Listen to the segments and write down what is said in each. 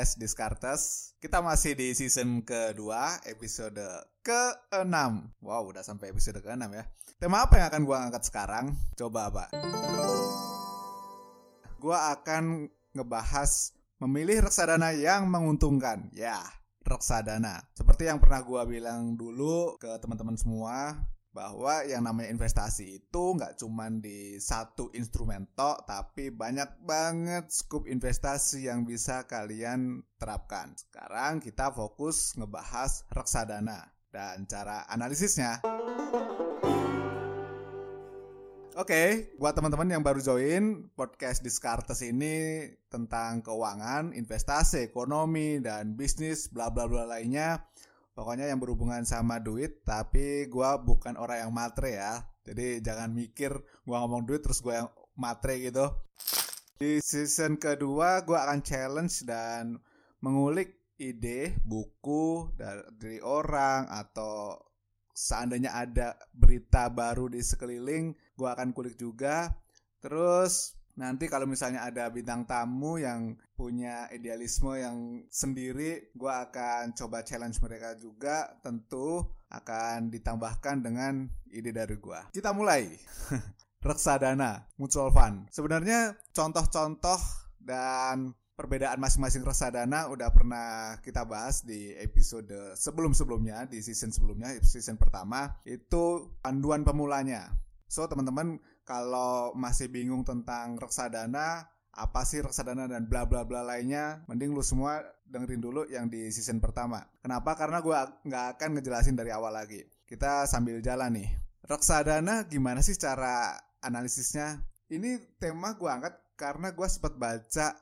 podcast Discartes. Kita masih di season kedua, episode ke-6. Wow, udah sampai episode ke-6 ya. Tema apa yang akan gua angkat sekarang? Coba, Pak. Gua akan ngebahas memilih reksadana yang menguntungkan. Ya, reksadana. Seperti yang pernah gua bilang dulu ke teman-teman semua, bahwa yang namanya investasi itu nggak cuma di satu instrumen tok tapi banyak banget scope investasi yang bisa kalian terapkan. Sekarang kita fokus ngebahas reksadana dan cara analisisnya. Oke, okay, buat teman-teman yang baru join podcast Discartes ini tentang keuangan, investasi, ekonomi, dan bisnis, bla bla bla lainnya Pokoknya yang berhubungan sama duit, tapi gue bukan orang yang matre ya. Jadi jangan mikir gue ngomong duit terus gue yang matre gitu. Di season kedua gue akan challenge dan mengulik ide, buku dari orang atau seandainya ada berita baru di sekeliling, gue akan kulik juga. Terus Nanti kalau misalnya ada bintang tamu yang punya idealisme yang sendiri, gue akan coba challenge mereka juga. Tentu akan ditambahkan dengan ide dari gue. Kita mulai. reksadana, mutual fund. Sebenarnya contoh-contoh dan perbedaan masing-masing reksadana udah pernah kita bahas di episode sebelum-sebelumnya, di season sebelumnya, season pertama, itu panduan pemulanya. So, teman-teman kalau masih bingung tentang reksadana, apa sih reksadana dan bla bla bla lainnya, mending lu semua dengerin dulu yang di season pertama. Kenapa? Karena gue nggak akan ngejelasin dari awal lagi. Kita sambil jalan nih. Reksadana gimana sih cara analisisnya? Ini tema gue angkat karena gue sempat baca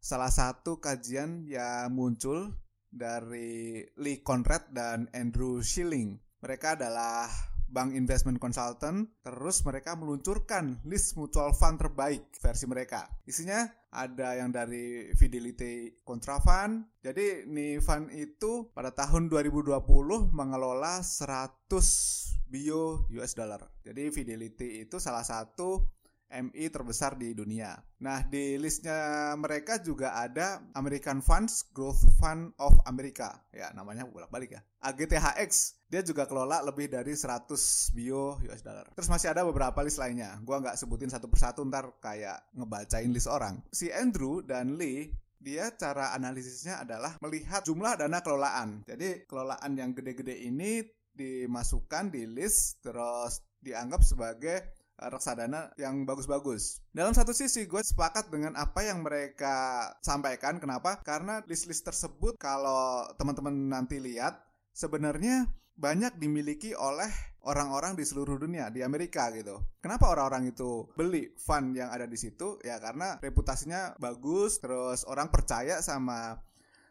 salah satu kajian yang muncul dari Lee Conrad dan Andrew Schilling. Mereka adalah bank investment consultant, terus mereka meluncurkan list mutual fund terbaik versi mereka. Isinya ada yang dari Fidelity Contra Fund. Jadi nih fund itu pada tahun 2020 mengelola 100 bio US dollar. Jadi Fidelity itu salah satu MI terbesar di dunia. Nah, di listnya mereka juga ada American Funds Growth Fund of America. Ya, namanya bolak-balik ya. AGTHX, dia juga kelola lebih dari 100 bio US dollar. Terus masih ada beberapa list lainnya. Gua nggak sebutin satu persatu ntar kayak ngebacain list orang. Si Andrew dan Lee dia cara analisisnya adalah melihat jumlah dana kelolaan. Jadi kelolaan yang gede-gede ini dimasukkan di list terus dianggap sebagai reksadana yang bagus-bagus. Dalam satu sisi gue sepakat dengan apa yang mereka sampaikan. Kenapa? Karena list-list tersebut kalau teman-teman nanti lihat sebenarnya banyak dimiliki oleh orang-orang di seluruh dunia di Amerika gitu. Kenapa orang-orang itu beli fund yang ada di situ? Ya karena reputasinya bagus, terus orang percaya sama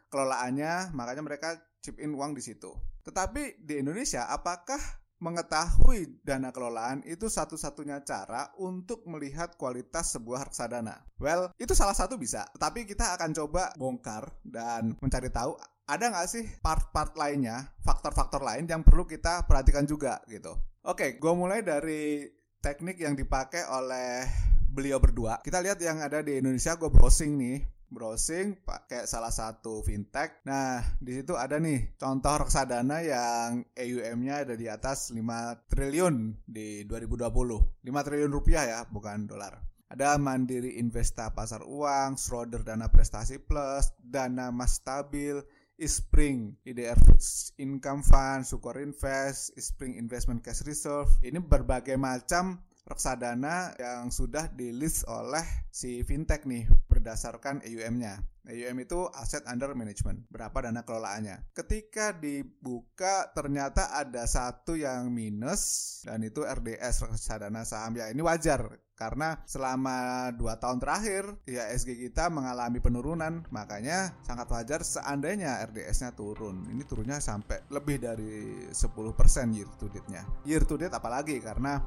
kelolaannya, makanya mereka chip in uang di situ. Tetapi di Indonesia apakah Mengetahui dana kelolaan itu satu-satunya cara untuk melihat kualitas sebuah reksadana. Well, itu salah satu bisa, tapi kita akan coba bongkar dan mencari tahu ada nggak sih part-part lainnya, faktor-faktor lain yang perlu kita perhatikan juga gitu. Oke, gue mulai dari teknik yang dipakai oleh beliau berdua. Kita lihat yang ada di Indonesia, gue browsing nih browsing pakai salah satu fintech. Nah, di situ ada nih contoh reksadana yang AUM-nya ada di atas 5 triliun di 2020. 5 triliun rupiah ya, bukan dolar. Ada Mandiri Investa Pasar Uang, Schroder Dana Prestasi Plus, Dana Mas Stabil, Ispring, IDR Fixed Income Fund, Sukor Invest, Ispring Investment Cash Reserve. Ini berbagai macam reksadana yang sudah di list oleh si fintech nih berdasarkan AUM-nya. AUM itu Asset Under Management, berapa dana kelolaannya. Ketika dibuka ternyata ada satu yang minus dan itu RDS reksadana saham. Ya ini wajar karena selama 2 tahun terakhir ya SG kita mengalami penurunan. Makanya sangat wajar seandainya RDS-nya turun. Ini turunnya sampai lebih dari 10% year to date-nya. Year to date apalagi? Karena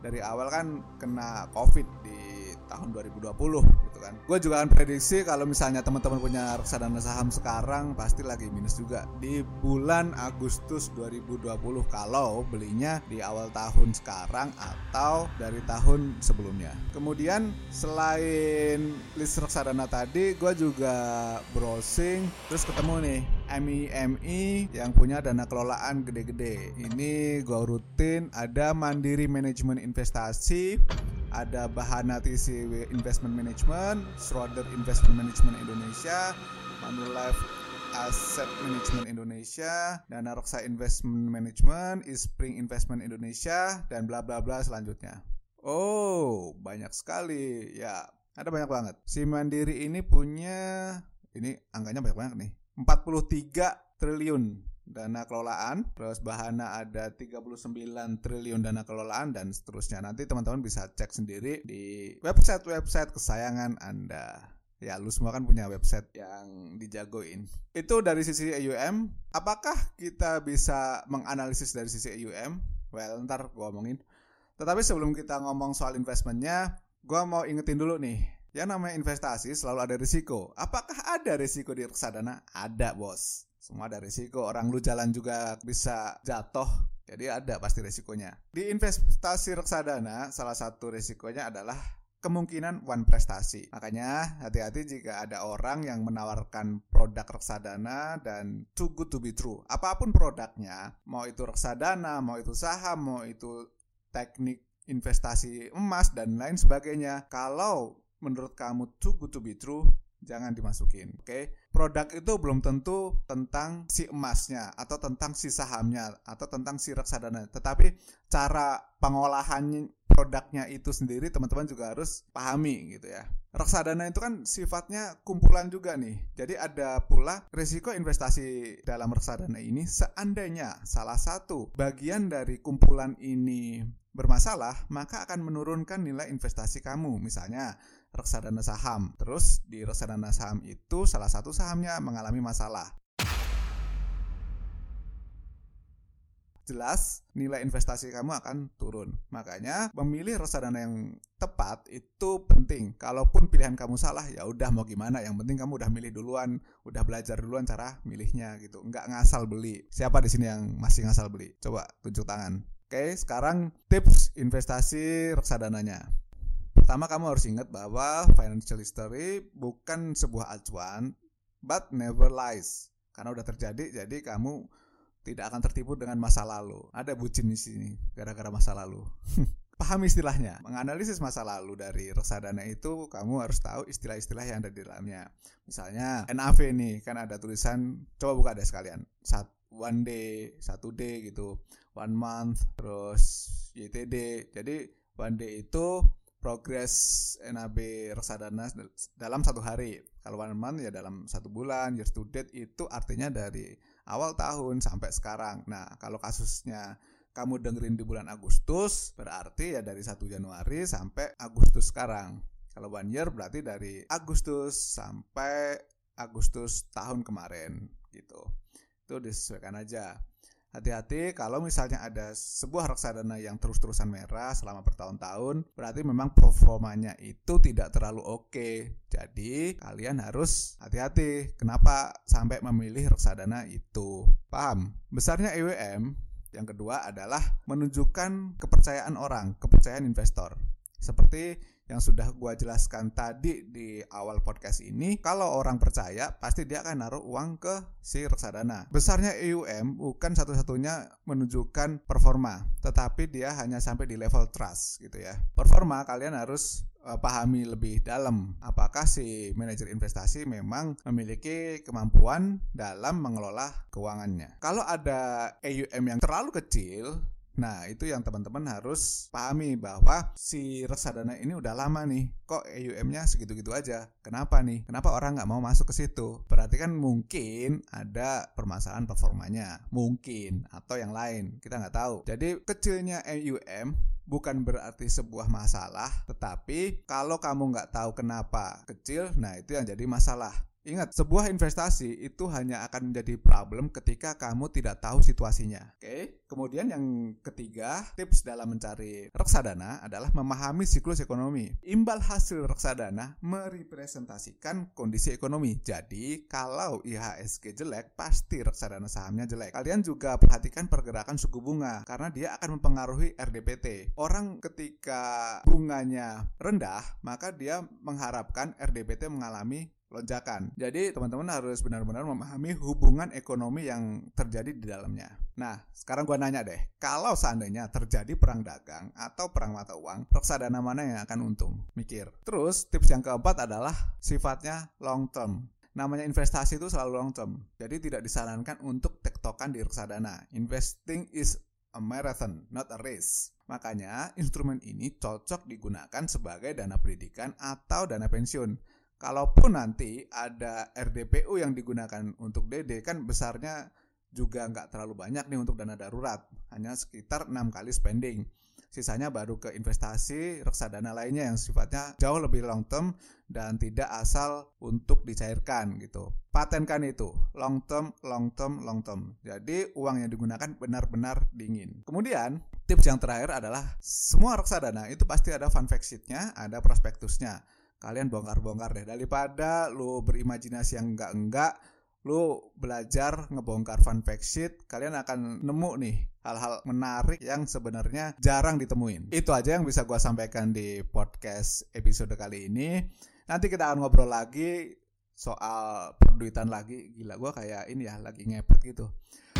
dari awal kan kena covid di tahun 2020 gitu kan. Gue juga akan prediksi kalau misalnya teman-teman punya reksadana saham sekarang pasti lagi minus juga di bulan Agustus 2020 kalau belinya di awal tahun sekarang atau dari tahun sebelumnya. Kemudian selain list reksadana tadi, gue juga browsing terus ketemu nih MIMI yang punya dana kelolaan gede-gede. Ini gue rutin ada Mandiri Manajemen Investasi, ada Bahana TCW Investment Management, Schroder Investment Management Indonesia, Manulife Asset Management Indonesia, Dana Reksa Investment Management, Ispring Investment Indonesia, dan bla bla bla selanjutnya. Oh, banyak sekali. Ya, ada banyak banget. Si Mandiri ini punya ini angkanya banyak banget nih. 43 triliun dana kelolaan, terus Bahana ada 39 triliun dana kelolaan dan seterusnya. Nanti teman-teman bisa cek sendiri di website-website kesayangan Anda. Ya, lu semua kan punya website yang dijagoin. Itu dari sisi AUM. Apakah kita bisa menganalisis dari sisi AUM? Well, ntar gue omongin. Tetapi sebelum kita ngomong soal investmentnya, gue mau ingetin dulu nih. Yang namanya investasi selalu ada risiko. Apakah ada risiko di reksadana? Ada, bos. Semua ada risiko. Orang lu jalan juga bisa jatuh. Jadi ada pasti risikonya. Di investasi reksadana, salah satu risikonya adalah kemungkinan one prestasi. Makanya hati-hati jika ada orang yang menawarkan produk reksadana dan too good to be true. Apa pun produknya, mau itu reksadana, mau itu saham, mau itu teknik investasi emas dan lain sebagainya. Kalau menurut kamu too good to be true, jangan dimasukin. Oke, okay? produk itu belum tentu tentang si emasnya atau tentang si sahamnya atau tentang si reksadana, tetapi cara pengolahan produknya itu sendiri teman-teman juga harus pahami gitu ya. Reksadana itu kan sifatnya kumpulan juga nih. Jadi ada pula risiko investasi dalam reksadana ini seandainya salah satu bagian dari kumpulan ini bermasalah, maka akan menurunkan nilai investasi kamu. Misalnya reksadana saham. Terus di reksadana saham itu salah satu sahamnya mengalami masalah. jelas nilai investasi kamu akan turun. Makanya memilih reksadana yang tepat itu penting. Kalaupun pilihan kamu salah ya udah mau gimana, yang penting kamu udah milih duluan, udah belajar duluan cara milihnya gitu. Nggak ngasal beli. Siapa di sini yang masih ngasal beli? Coba tunjuk tangan. Oke, sekarang tips investasi reksadananya. Pertama kamu harus ingat bahwa financial history bukan sebuah acuan, but never lies. Karena udah terjadi, jadi kamu tidak akan tertipu dengan masa lalu. Ada bucin di sini gara-gara masa lalu. Paham istilahnya. Menganalisis masa lalu dari reksadana itu kamu harus tahu istilah-istilah yang ada di dalamnya. Misalnya NAV nih kan ada tulisan coba buka deh sekalian. Sat, one day, satu day gitu, one month, terus YTD. Jadi one day itu progres NAB reksadana dalam satu hari. Kalau one month ya dalam satu bulan, year to date itu artinya dari awal tahun sampai sekarang. Nah, kalau kasusnya kamu dengerin di bulan Agustus, berarti ya dari 1 Januari sampai Agustus sekarang. Kalau one year berarti dari Agustus sampai Agustus tahun kemarin gitu. Itu disesuaikan aja. Hati-hati kalau misalnya ada sebuah reksadana yang terus-terusan merah selama bertahun-tahun, berarti memang performanya itu tidak terlalu oke. Jadi kalian harus hati-hati. Kenapa sampai memilih reksadana itu? Paham? Besarnya EWM yang kedua adalah menunjukkan kepercayaan orang, kepercayaan investor. Seperti yang sudah gue jelaskan tadi di awal podcast ini, kalau orang percaya pasti dia akan naruh uang ke si reksadana. Besarnya EUM bukan satu-satunya menunjukkan performa, tetapi dia hanya sampai di level trust gitu ya. Performa kalian harus uh, pahami lebih dalam apakah si manajer investasi memang memiliki kemampuan dalam mengelola keuangannya. Kalau ada EUM yang terlalu kecil, Nah, itu yang teman-teman harus pahami bahwa si reksadana ini udah lama nih. Kok EUM-nya segitu-gitu aja? Kenapa nih? Kenapa orang nggak mau masuk ke situ? Berarti kan mungkin ada permasalahan performanya. Mungkin. Atau yang lain. Kita nggak tahu. Jadi kecilnya EUM bukan berarti sebuah masalah, tetapi kalau kamu nggak tahu kenapa kecil, nah itu yang jadi masalah. Ingat, sebuah investasi itu hanya akan menjadi problem ketika kamu tidak tahu situasinya. Oke. Kemudian yang ketiga, tips dalam mencari reksadana adalah memahami siklus ekonomi. Imbal hasil reksadana merepresentasikan kondisi ekonomi. Jadi, kalau IHSG jelek, pasti reksadana sahamnya jelek. Kalian juga perhatikan pergerakan suku bunga karena dia akan mempengaruhi RDPT. Orang ketika bunganya rendah, maka dia mengharapkan RDPT mengalami lonjakan. Jadi teman-teman harus benar-benar memahami hubungan ekonomi yang terjadi di dalamnya. Nah, sekarang gua nanya deh, kalau seandainya terjadi perang dagang atau perang mata uang, reksadana mana yang akan untung? Mikir. Terus tips yang keempat adalah sifatnya long term. Namanya investasi itu selalu long term. Jadi tidak disarankan untuk tektokan di reksadana. Investing is a marathon, not a race. Makanya, instrumen ini cocok digunakan sebagai dana pendidikan atau dana pensiun kalaupun nanti ada RDPU yang digunakan untuk DD kan besarnya juga nggak terlalu banyak nih untuk dana darurat. Hanya sekitar enam kali spending. Sisanya baru ke investasi reksadana lainnya yang sifatnya jauh lebih long term dan tidak asal untuk dicairkan gitu. Patenkan itu. Long term long term long term. Jadi uang yang digunakan benar-benar dingin. Kemudian tips yang terakhir adalah semua reksadana itu pasti ada fun fact sheetnya ada prospektusnya kalian bongkar-bongkar deh. Daripada lu berimajinasi yang enggak-enggak lu belajar ngebongkar fun fact sheet kalian akan nemu nih hal-hal menarik yang sebenarnya jarang ditemuin. Itu aja yang bisa gua sampaikan di podcast episode kali ini. Nanti kita akan ngobrol lagi soal perduitan lagi. Gila gua kayak ini ya lagi ngepet gitu.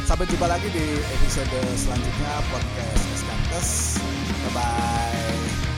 Sampai jumpa lagi di episode selanjutnya podcast Eskantes bye bye